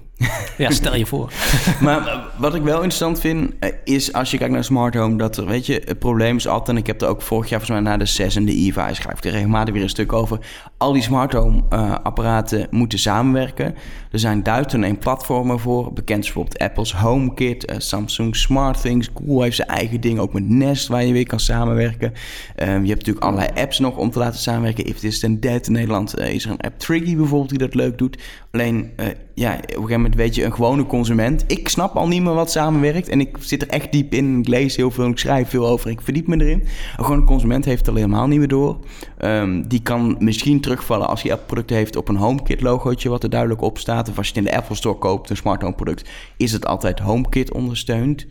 Ja, stel je voor. Maar wat ik wel interessant vind, eh, is als je kijkt naar smart home, dat er, weet je, het probleem is altijd, en ik heb er ook vorig jaar volgens mij na de 6 en de schrijf ik er regelmatig weer een stuk over, al die smart home eh, apparaten moeten samenwerken. Er zijn duizenden en platformen voor, bekend is bijvoorbeeld Apple's HomeKit, eh, Samsung SmartThings, Google heeft zijn eigen ding, ook met Nest waar je weer kan samenwerken. Je hebt natuurlijk allerlei apps nog om te laten samenwerken. If This Then That in Nederland is er een app Triggy bijvoorbeeld die dat leuk doet. Alleen, ja, op een gegeven moment weet je, een gewone consument. Ik snap al niet meer wat samenwerkt. En ik zit er echt diep in. Ik lees heel veel, ik schrijf veel over. Ik verdiep me erin. Een gewone consument heeft het al helemaal niet meer door. Ehm, die kan misschien terugvallen als hij product heeft op een HomeKit logootje wat er duidelijk op staat. Of als je het in de Apple Store koopt, een smart home product, is het altijd HomeKit ondersteund.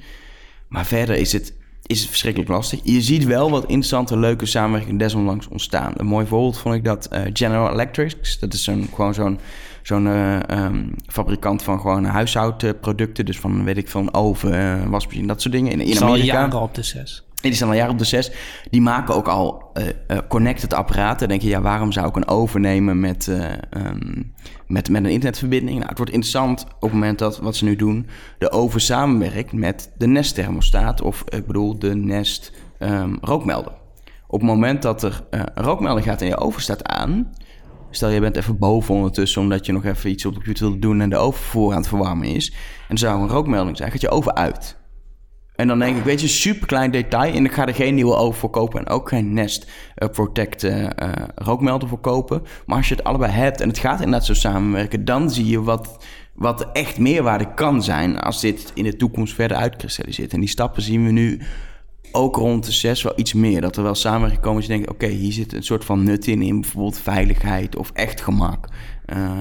Maar verder is het is het verschrikkelijk lastig. Je ziet wel wat interessante, leuke samenwerkingen desondanks ontstaan. Een mooi voorbeeld vond ik dat uh, General Electric, dat is zo'n, gewoon zo'n, zo'n uh, um, fabrikant van gewoon huishoudproducten, dus van weet ik veel, een oven, uh, wasmachine, dat soort dingen in, in Amerika. jaren op de zes. Die staan al jaren op de 6. Die maken ook al uh, uh, connected apparaten. Dan denk je, ja, waarom zou ik een overnemen met, uh, um, met, met een internetverbinding? Nou, het wordt interessant op het moment dat, wat ze nu doen, de oven samenwerkt met de Nest thermostaat. Of ik bedoel, de Nest um, rookmelder. Op het moment dat er een rookmelder gaat en je oven staat aan... Stel, je bent even boven ondertussen omdat je nog even iets op de computer wil doen... en de oven voor aan het verwarmen is. En er zou een rookmelding zijn, gaat je oven uit... En dan denk ik, weet je, super klein detail. En ik ga er geen nieuwe oven voor kopen. En ook geen Nest uh, Protect uh, rookmelder voor kopen. Maar als je het allebei hebt en het gaat inderdaad zo samenwerken... dan zie je wat, wat echt meerwaarde kan zijn... als dit in de toekomst verder uitkristalliseert. En die stappen zien we nu ook rond de zes wel iets meer. Dat er wel samenwerking komen. Dat je denkt, oké, hier zit een soort van nut in... in bijvoorbeeld veiligheid of echt gemak.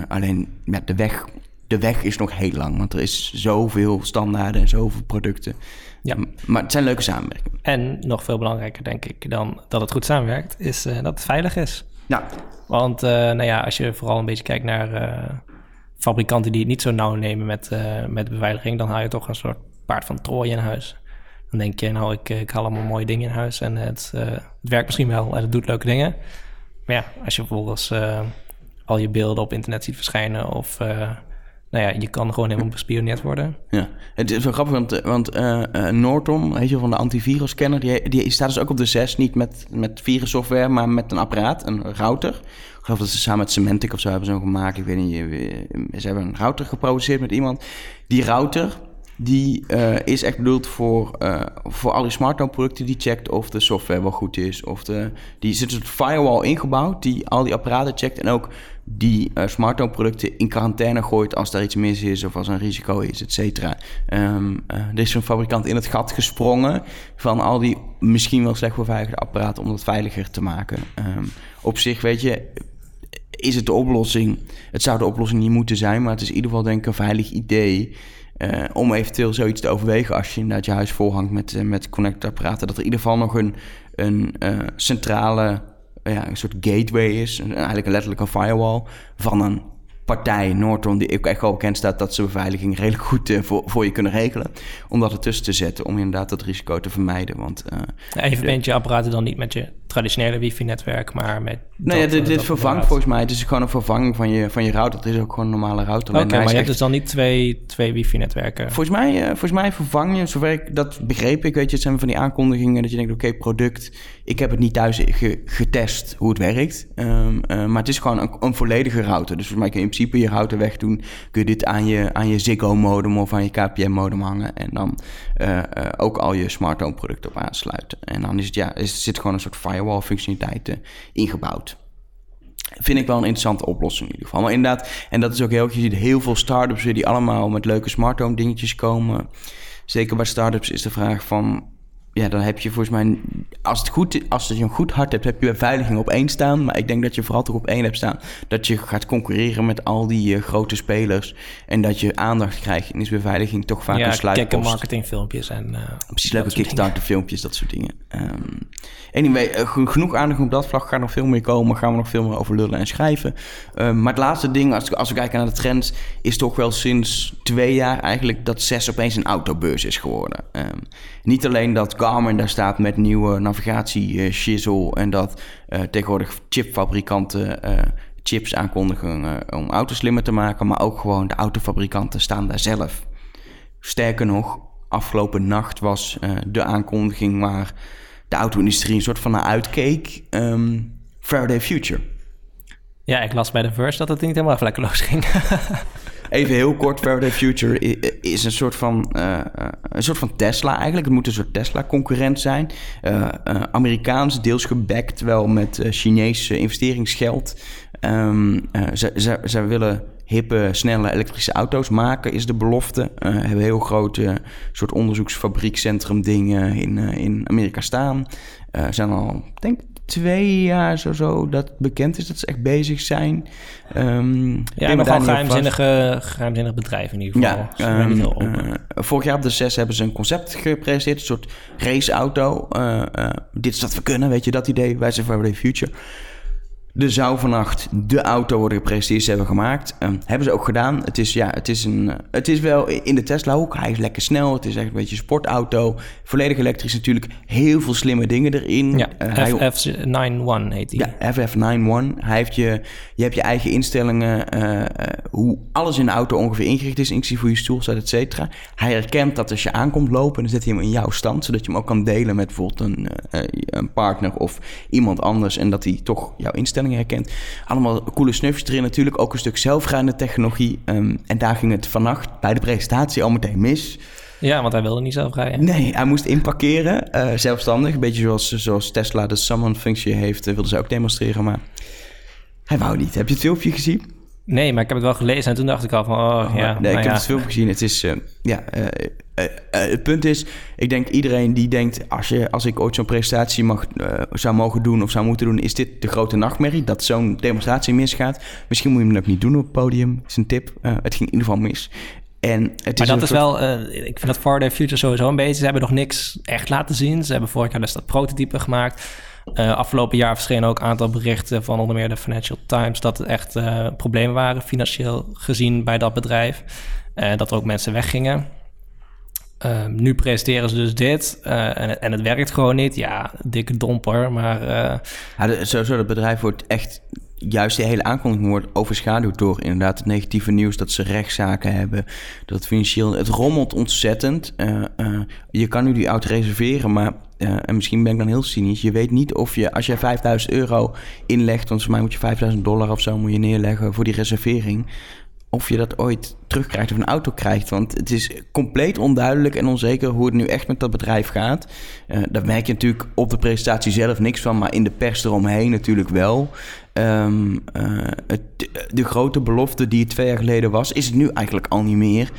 alleen met de weg... De weg is nog heel lang, want er is zoveel standaarden en zoveel producten... Ja. Maar het zijn leuke samenwerkingen. En nog veel belangrijker, denk ik, dan dat het goed samenwerkt, is uh, dat het veilig is. Ja. Want uh, nou ja, als je vooral een beetje kijkt naar uh, fabrikanten die het niet zo nauw nemen met, met beveiliging, dan haal je toch een soort paard van Troje in huis. Dan denk je, nou, ik, ik haal allemaal mooie dingen in huis en het, het werkt misschien wel en het doet leuke dingen. Maar ja, als je vervolgens al je beelden op internet ziet verschijnen of nou ja, je kan gewoon helemaal bespioneerd worden. Ja, het is wel grappig, want, want uh, Norton, weet je, van de antivirus-scanner, die, die staat dus ook op de 6, niet met, met virussoftware, maar met een apparaat, een router. Ik geloof dat ze samen met Symantec of zo hebben zo gemaakt. Ik weet niet, ze hebben een router geproduceerd met iemand. Die router, die uh, is echt bedoeld voor, uh, voor al die smartphone producten die checkt of de software wel goed is. Of de, die zit een firewall ingebouwd die al die apparaten checkt en ook die uh, smartphone producten in quarantaine gooit als daar iets mis is of als een risico is, et cetera. Um, er is een fabrikant in het gat gesprongen van al die misschien wel slecht beveiligde apparaten om dat veiliger te maken. Um, op zich, weet je, is het de oplossing. Het zou de oplossing niet moeten zijn, maar het is in ieder geval denk ik een veilig idee. Uh, om eventueel zoiets te overwegen als je inderdaad je huis volhangt met, uh, met connectorapparaten. Dat er in ieder geval nog een, een uh, centrale, ja, een soort gateway is. Eigenlijk letterlijk een firewall van een partij, Norton, die ook echt wel bekend staat dat ze beveiliging redelijk goed voor, voor je kunnen regelen. Om dat ertussen te zetten, om inderdaad dat risico te vermijden. Want, ja, je verbindt je apparaten dan niet met je traditionele wifi-netwerk, maar met... Nee, dat, ja, dit, dit vervangt volgens mij. Het is gewoon een vervanging van je, van je router. Het is ook gewoon een normale router. Oké, okay, maar je hebt dus dan niet twee, twee wifi-netwerken? Volgens mij, uh, volgens mij vervang je, zover ik dat begreep ik, weet je, het zijn van die aankondigingen dat je denkt, oké, okay, product, ik heb het niet thuis ge, getest hoe het werkt, um, uh, maar het is gewoon een, een, volledige router. Dus volgens mij kun je in principe je router wegdoen, kun je dit aan je, aan je Ziggo-modem of aan je KPN-modem hangen en dan uh, ook al je smart home producten op aansluiten. En dan is het, ja, is, zit gewoon een soort firewall functionaliteiten ingebouwd. Vind ik wel een interessante oplossing in ieder geval. Maar inderdaad, en dat is ook heel, je ziet heel veel startups die allemaal met leuke smart home dingetjes komen. Zeker bij startups is de vraag van ja, dan heb je volgens mij, als, het goed, als je een goed hart hebt, heb je beveiliging op één staan. Maar ik denk dat je vooral toch op één hebt staan. Dat je gaat concurreren met al die uh, grote spelers. En dat je aandacht krijgt. En is beveiliging toch vaak ja, een sluitpost. Ja, marketingfilmpjes en... Uh, Precies, leuke Kickstarter filmpjes, dat soort dingen. Um, anyway, uh, genoeg aandacht op dat vlak. Gaat nog veel meer komen. Gaan we nog veel meer over lullen en schrijven. Um, maar het laatste ding, als, als we kijken naar de trends... is toch wel sinds twee jaar eigenlijk dat zes opeens een autobeurs is geworden. Um, niet alleen dat Garmin daar staat met nieuwe navigatie shizzle en dat uh, tegenwoordig chipfabrikanten uh, chips aankondigen om auto's slimmer te maken, maar ook gewoon de autofabrikanten staan daar zelf. Sterker nog, afgelopen nacht was de aankondiging waar de auto-industrie een soort van naar uitkeek: um, Faraday Future. Ja, ik las bij de Verse dat het niet helemaal vlekkeloos ging. Even heel kort, Faraday Future is een soort van, uh, een soort van Tesla eigenlijk. Het moet een soort Tesla-concurrent zijn. Uh, Amerikaans, deels gebackt wel met Chinese investeringsgeld. Um, ze, ze, ze willen hippe, snelle elektrische auto's maken, is de belofte. Uh, hebben een heel groot soort onderzoeksfabriekcentrum dingen in, in Amerika staan. zijn al, denk twee jaar zo, zo dat bekend is dat ze echt bezig zijn. Um, ja, nogal geheimzinnige, geheimzinnig bedrijf in ieder geval. Ja, um, uh, vorig jaar op de 6 hebben ze een concept gepresenteerd, een soort raceauto. Uh, uh, dit is wat we kunnen, weet je, dat idee. Wij zijn for the future. Er zou vannacht de auto worden gepresenteerd, ze hebben gemaakt. Um, hebben ze ook gedaan. Het is, ja, het is, een, het is wel in de Tesla ook. Hij is lekker snel. Het is echt een beetje een sportauto. Volledig elektrisch natuurlijk. Heel veel slimme dingen erin. Ja, uh, FF91 heet hij. Ja, FF91. Hij heeft je, je hebt je eigen instellingen. Uh, hoe alles in de auto ongeveer ingericht is. Inclusief hoe je stoel staat, et cetera. Hij herkent dat als je aankomt lopen, dan zet hij hem in jouw stand. Zodat je hem ook kan delen met bijvoorbeeld een, een partner of iemand anders. En dat hij toch jouw instellingen herkent. Allemaal coole snufjes erin natuurlijk. Ook een stuk zelfrijdende technologie. Ehm, en daar ging het vannacht bij de presentatie al meteen mis. Ja, want hij wilde niet zelf rijden. Nee, hij moest inparkeren, uh, zelfstandig. Een beetje zoals, zoals Tesla de Summon-functie heeft, uh, wilde ze ook demonstreren. Maar hij wou niet. Heb je het filmpje gezien? Nee, maar ik heb het wel gelezen en toen dacht ik al van, oh, ja. Nee, ik nou heb het filmpje gezien. Het is, uh, ja, uh, het punt is, ik denk iedereen die denkt, als, je, als ik ooit zo'n presentatie mag, zou mogen doen of zou moeten doen, is dit de grote nachtmerrie, dat zo'n demonstratie misgaat. Misschien moet je hem ook niet doen op het podium, is een tip. het ging in ieder geval mis. En het maar dat is wel, ik vind dat Far Future sowieso een beetje, ze hebben nog niks echt laten zien. Ze hebben vorig jaar dus dat prototype gemaakt. Uh, afgelopen jaar verschenen ook een aantal berichten van onder meer de Financial Times dat er echt uh, problemen waren financieel gezien bij dat bedrijf. Uh, dat er ook mensen weggingen. Ehm, nu presenteren ze dus dit en, en, het werkt gewoon niet. Ja, dikke domper, maar... Ja, de, sowieso, het bedrijf wordt echt juist de hele aankondiging wordt overschaduwd door inderdaad het negatieve nieuws dat ze rechtszaken hebben. Dat financieel. Het rommelt ontzettend. Uh, uh, je kan nu die auto reserveren, maar. Uh, en misschien ben ik dan heel cynisch. Je weet niet of je, als je 5000 euro inlegt, want voor mij moet je 5000 dollar of zo moet je neerleggen voor die reservering of je dat ooit terugkrijgt of een auto krijgt. Want het is compleet onduidelijk en onzeker hoe het nu echt met dat bedrijf gaat. Uh, daar merk je natuurlijk op de presentatie zelf niks van, maar in de pers eromheen natuurlijk wel. Um, uh, het, de grote belofte die het twee jaar geleden was, is het nu eigenlijk al niet meer.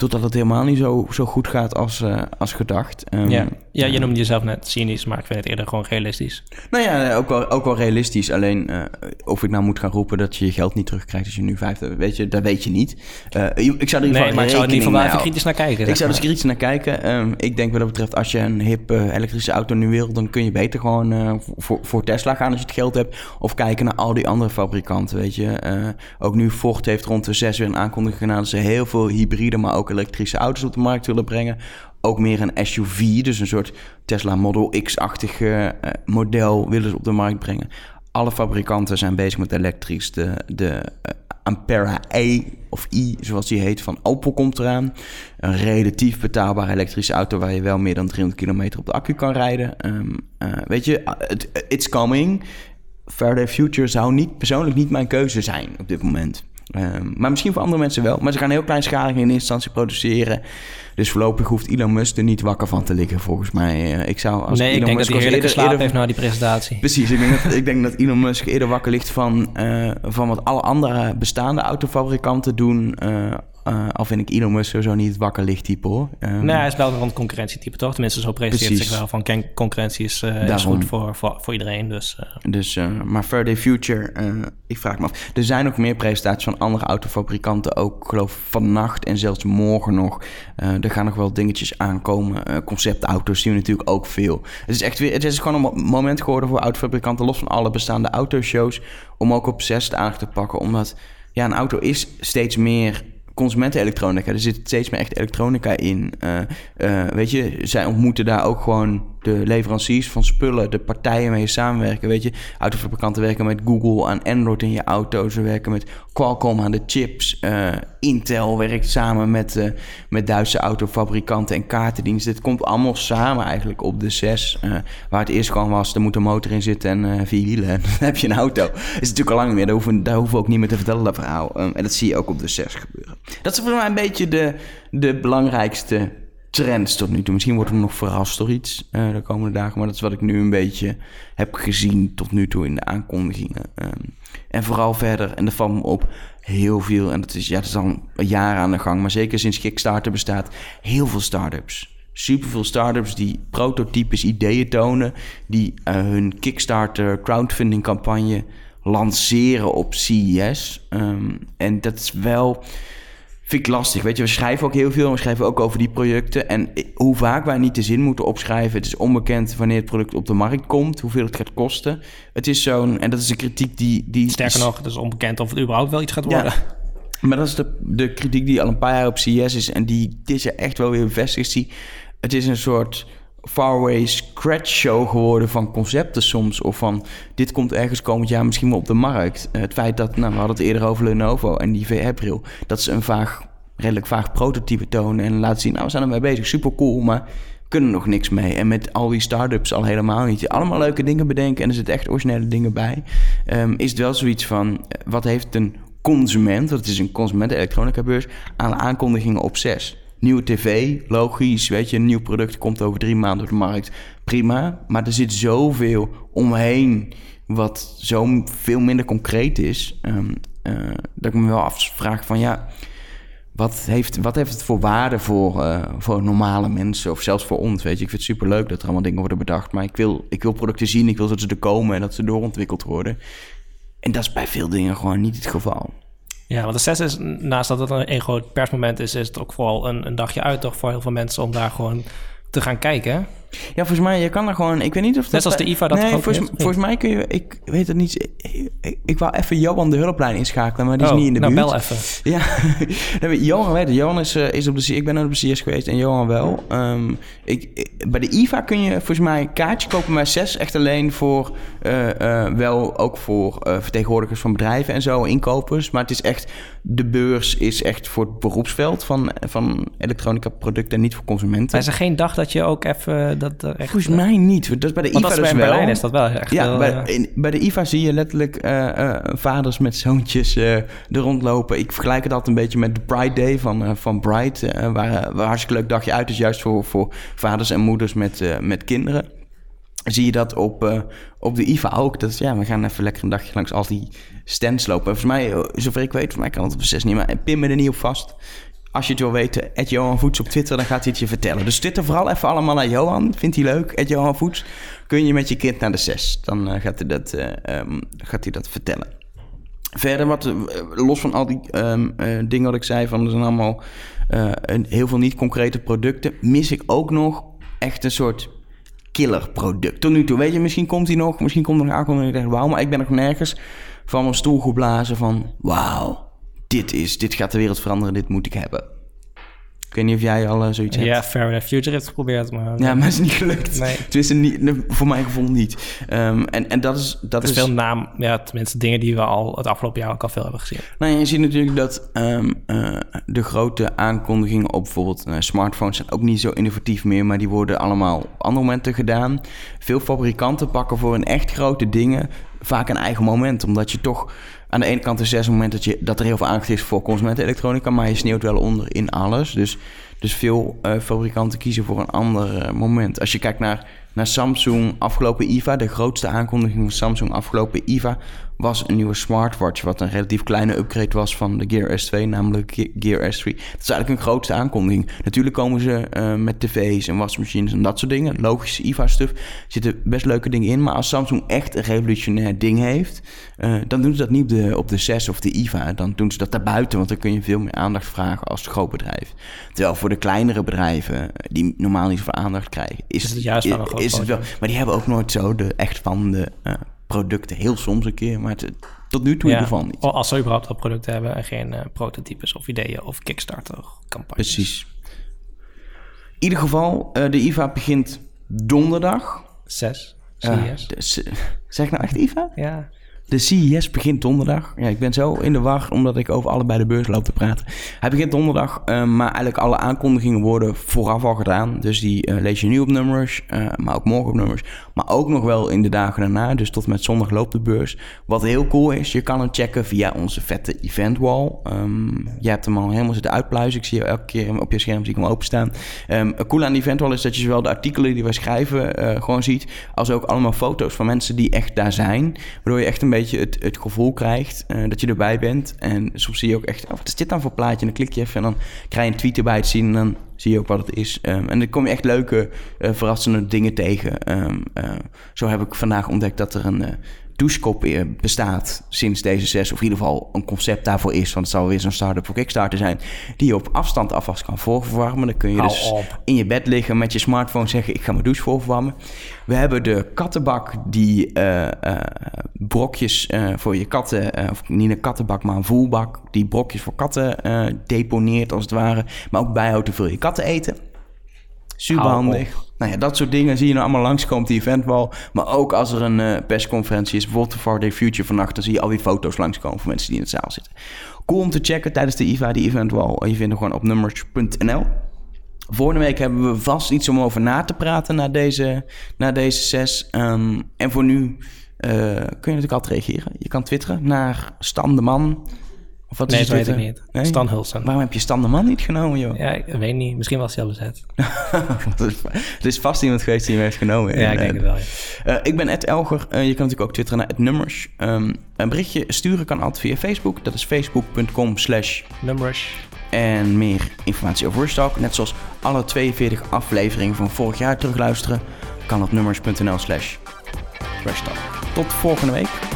Totdat het helemaal niet zo, zo goed gaat als, uh, als gedacht. Um, ja. ja, je noemde jezelf net cynisch, maar ik vind het eerder gewoon realistisch. Nou ja, ook wel, ook wel realistisch. Alleen uh, of ik nou moet gaan roepen dat je je geld niet terugkrijgt als je nu vijf... Weet je, dat weet je niet. Uh, ik zou er in nee, maar ik zou er niet van even kritisch naar kijken. Ik zou er kritisch naar kijken. Um, ik denk wat dat betreft, als je een hip elektrische auto nu wil... dan kun je beter gewoon voor, voor Tesla gaan als je het geld hebt. Of kijken naar al die andere fabrikanten, weet je. ook nu Ford heeft rond de zes weer een aankondiging gedaan... dat ze heel veel hybride, maar ook elektrische auto's op de markt willen brengen. Ook meer een SUV, dus een soort Tesla Model X-achtig uh, model willen ze op de markt brengen. Alle fabrikanten zijn bezig met elektrisch. De, de uh, Ampera E of I, zoals die heet, van Opel komt eraan. Een relatief betaalbare elektrische auto waar je wel meer dan 300 kilometer op de accu kan rijden. Um, uh, weet je, it's coming. Faraday Future zou niet, persoonlijk niet mijn keuze zijn op dit moment. Um, maar misschien voor andere mensen wel. Maar ze gaan heel kleinschalig in eerste instantie produceren. Dus voorlopig hoeft Elon Musk er niet wakker van te liggen, volgens mij. Uh, ik zou als nee, Elon ik denk Musk dat hij eerder, eerder heeft na die presentatie. Precies, ik denk, dat, ik denk dat Elon Musk eerder wakker ligt van, uh, van wat alle andere bestaande autofabrikanten doen... Uh, uh, al vind ik Elon Musk sowieso niet het wakker licht type hoor. Um, nee, hij is wel een concurrentietype toch? Tenminste, zo presenteert zich wel van concurrentie is, uh, is goed voor, voor, voor iedereen. Dus, uh. dus maar Friday Future, ik vraag me af. Er zijn ook meer presentaties van andere autofabrikanten ook, geloof vannacht en zelfs morgen nog. er gaan nog wel dingetjes aankomen. conceptauto's zien we natuurlijk ook veel. Het is echt weer, het is gewoon een moment geworden voor autofabrikanten, los van alle bestaande autoshows, om ook op zes de aandacht te pakken. Omdat ja, een auto is steeds meer consumentenelektronica. Er zit steeds meer echt elektronica in. Uh, uh, weet je, zij ontmoeten daar ook gewoon de leveranciers van spullen, de partijen mee samenwerken. Weet je, autofabrikanten werken met Google aan Android in je auto. Ze werken met Qualcomm aan de chips. Uh, Intel werkt samen met, uh, met Duitse autofabrikanten en kaartendiensten. Het komt allemaal samen eigenlijk op de 6. Uh, waar het eerst gewoon was, er moet een motor in zitten en vier wielen. dan heb je een auto. Dat is natuurlijk al lang niet meer. Daar hoeven, we ook niet meer te vertellen, dat verhaal. Um, en dat zie je ook op de 6 gebeuren. Dat is voor mij een beetje de, de belangrijkste trends tot nu toe. Misschien wordt er nog verrast door iets uh, de komende dagen. Maar dat is wat ik nu een beetje heb gezien tot nu toe in de aankondigingen. Um, en vooral verder, en dat valt me op, heel veel. En dat is, ja, dat is al jaar aan de gang. Maar zeker sinds Kickstarter bestaat, heel veel start-ups. Superveel start-ups die prototypes, ideeën tonen. Die uh, hun Kickstarter crowdfunding campagne lanceren op CES. Um, en dat is wel vind ik lastig. Weet je, we schrijven ook heel veel. We schrijven ook over die projecten. En hoe vaak wij niet de zin moeten opschrijven. Het is onbekend wanneer het product op de markt komt. Hoeveel het gaat kosten. Het is zo'n... En dat is een kritiek die... die Sterker nog, het is onbekend of het überhaupt wel iets gaat worden. Ja, maar dat is de, de kritiek die al een paar jaar op CES is. En die dit jaar echt wel weer bevestigd. Het is een soort faraway scratch show geworden van concepten soms. Of van dit komt ergens komend jaar misschien wel op de markt. Het feit dat, nou, we hadden het eerder over Lenovo en die VR-bril. Dat is een vaag, redelijk vaag prototype tonen en laten zien, nou we zijn ermee bezig, super cool, maar kunnen nog niks mee. En met al die start-ups al helemaal niet. Allemaal leuke dingen bedenken en er zitten echt originele dingen bij. Um, is het wel zoiets van, wat heeft een consument, dat is een consument elektronica beurs, aan aankondigingen op zes? Nieuwe tv, logisch, weet je, een nieuw product komt over drie maanden op de markt. Prima, maar er zit zoveel omheen wat zo veel minder concreet is, um, uh, dat ik me wel afvraag van ja, wat heeft, wat heeft het voor waarde voor, uh, voor normale mensen of zelfs voor ons? Weet je, ik vind het superleuk dat er allemaal dingen worden bedacht, maar ik wil, ik wil producten zien, ik wil dat ze er komen en dat ze doorontwikkeld worden. En dat is bij veel dingen gewoon niet het geval. Ja, want de 6 is, naast dat het een, een groot persmoment is, is het ook vooral een, een dagje uit toch voor heel veel mensen om daar gewoon te gaan kijken. Ja, volgens mij, je kan er gewoon... Ik weet niet of dat... Net als de IFA dat nee, volgens, volgens mij kun je... Ik weet het niet. Ik, ik, ik wou even Johan de hulplijn inschakelen, maar die is oh, niet in de nou, buurt. bel even. Ja, Johan weet het. Johan is, uh, is op de... Ik ben op de CS geweest en Johan wel. Um, ik, bij de IFA kun je volgens mij een kaartje kopen met zes. Echt alleen voor... Uh, uh, wel ook voor vertegenwoordigers van bedrijven en zo, inkopers. Maar het is echt... De beurs is echt voor het beroepsveld van, van elektronica producten en niet voor consumenten. Maar is er geen dag dat je ook even... Dat er echt, Volgens mij niet. Dat is bij de IFA dat is dus bij wel. Berlijn is dat wel echt Ja, wel, bij, in- bij de IFA zie je letterlijk eh, eh, vaders met zoontjes eh, er rondlopen. Ik vergelijk het altijd een beetje met de Pride Day van, eh, van Bright. eh, waar, waar een hartstikke leuk dagje uit is, juist voor, voor vaders en moeders met, eh, met kinderen. Zie je dat op, eh, op de IFA ook? Dat is, ja, we gaan even lekker een dagje langs al die stands lopen. En volgens mij, eh, zover ik weet, volgens mij kan het op zes niet, maar pin me er niet op vast. Als je het wil weten, Ed Johan Voets op Twitter, dan gaat hij het je vertellen. Dus twitter vooral even allemaal naar Johan. Vindt hij leuk, Ed Johan Voets. Kun je met je kind naar de zes. Dan eh, gaat, hij dat, eh, ehm, gaat hij dat vertellen. Verder, wat, eh, los van al die ehm, eh, dingen wat ik zei, van er zijn allemaal een, heel veel niet concrete producten, mis ik ook nog echt een soort killer product. Tot nu toe, weet je, misschien komt hij nog, misschien komt er nog en ik wauw, maar ik ben nog nergens van mijn stoel geblazen van, wauw, dit is, dit gaat de wereld veranderen, dit moet ik hebben. Ik weet niet of jij al eh, zoiets hebt. Ja, Fahrenheit Future heeft geprobeerd, maar... Ja, maar het is niet gelukt. Nee. Tenminste, niet, voor mijn gevoel niet. Ehm, en, en dat is... Dat is is veel naam, ja, tenminste dingen die we al het afgelopen jaar ook al veel hebben gezien. Nou, je ziet natuurlijk dat ehm, eh, de grote aankondigingen op bijvoorbeeld eh, smartphones zijn ook niet zo innovatief meer, maar die worden allemaal op andere momenten gedaan. Veel fabrikanten pakken voor een echt grote dingen vaak een eigen moment, omdat je toch aan de ene kant is zes moment dat, je, dat er heel veel aandacht is voor consumentenelektronica, maar je sneeuwt wel onder in alles. Dus, dus veel eh, fabrikanten kiezen voor een ander eh, moment. Als je kijkt naar, naar Samsung afgelopen IFA, de grootste aankondiging van Samsung afgelopen IFA was een nieuwe smartwatch, wat een relatief kleine upgrade was van de Gear S2, namelijk Ge- Gear S3. Dat is eigenlijk een grootste aankondiging. Natuurlijk komen ze eh, met tv's en wasmachines en dat soort dingen. Logische IFA-stuff. Zitten best leuke dingen in. Maar als Samsung echt een revolutionair ding heeft, eh, dan doen ze dat niet op de, op de 6 of de IFA. Dan doen ze dat daarbuiten, want dan kun je veel meer aandacht vragen als groot bedrijf. Terwijl voor de kleinere bedrijven, eh, die normaal niet zoveel aandacht krijgen, is, Is het juist wel een groot is het wel. Maar die hebben ook nooit zo de echt spannende eh, producten. Heel soms een keer, maar het, tot nu toe in ieder geval niet. Als ze überhaupt al producten hebben en geen eh, prototypes of ideeën of Kickstarter-campagnes. Precies. In ieder geval, eh, de IVA begint donderdag. Zes, Eh, CES. dus, eh, zeg ik nou echt IVA? ja. De CES begint donderdag. Ja, ik ben zo in de war omdat ik over allebei de beurs loop te praten. Hij begint donderdag, uh, maar eigenlijk alle aankondigingen worden vooraf al gedaan. Dus die uh, lees je nu op nummers, uh, maar ook morgen op nummers. Maar ook nog wel in de dagen daarna. Dus tot met zondag loopt de beurs. Wat heel cool is, je kan hem checken via onze vette event wall. Um, je hebt hem al helemaal zitten uitpluizen. Ik zie je elke keer op je scherm zie ik hem openstaan. Um, cool aan die event wall is dat je zowel de artikelen die we schrijven gewoon ziet, als ook allemaal foto's van mensen die echt daar zijn. Waardoor je echt een beetje het, het gevoel krijgt uh, dat je erbij bent. En soms zie je ook echt, oh, wat is dit dan voor plaatje? En dan klik je even en dan krijg je een tweet erbij te zien. En dan zie je ook wat het is. Um, en dan kom je echt leuke, uh, verrassende dingen tegen. Um, uh, zo heb ik vandaag ontdekt dat er een douchekop bestaat sinds deze zes. Of in ieder geval een concept daarvoor is. Want het zal weer zo'n start-up voor Kickstarter zijn. Die je op afstand afwas kan voorverwarmen. Dan kun je dus in je bed liggen met je smartphone zeggen... ik ga mijn douche voorverwarmen. We hebben de kattenbak die uh, uh, brokjes uh, voor je katten... of niet een kattenbak, maar een voelbak... die brokjes voor katten deponeert als het ware. Maar ook bijhoudt hoeveel je katten eten. Super handig. Nou ja, dat soort dingen zie je nou allemaal langskomen op die eventwall. Maar ook als er een uh, persconferentie is, bijvoorbeeld de Far Day Future vannacht... dan zie je al die foto's langskomen van mensen die in de zaal zitten. Cool om te checken tijdens de IVA, die eventwall. Je vindt hem gewoon op nummers.nl. Volgende week hebben we vast iets om over na te praten na deze, na deze zes. Um, en voor nu uh, kun je natuurlijk altijd reageren. Je kan twitteren naar Stan de Man... Of wat nee, dat weet ik niet. Nee? Stan Hulsen. Waarom heb je Stan de Man niet genomen, joh? Ja, ik weet niet. Misschien was hij al bezet. er is vast iemand geweest die hem heeft genomen. Ja, ik denk het wel, ja. uh, ik ben Ed Elger. Uh, je kan natuurlijk ook twitteren naar het nummers. Um, een berichtje sturen kan altijd via Facebook. Dat is facebook.com slash nummers. En meer informatie over Rushtalk, net zoals alle 42 afleveringen van vorig jaar terugluisteren, kan op nummers.nl slash. Tot volgende week.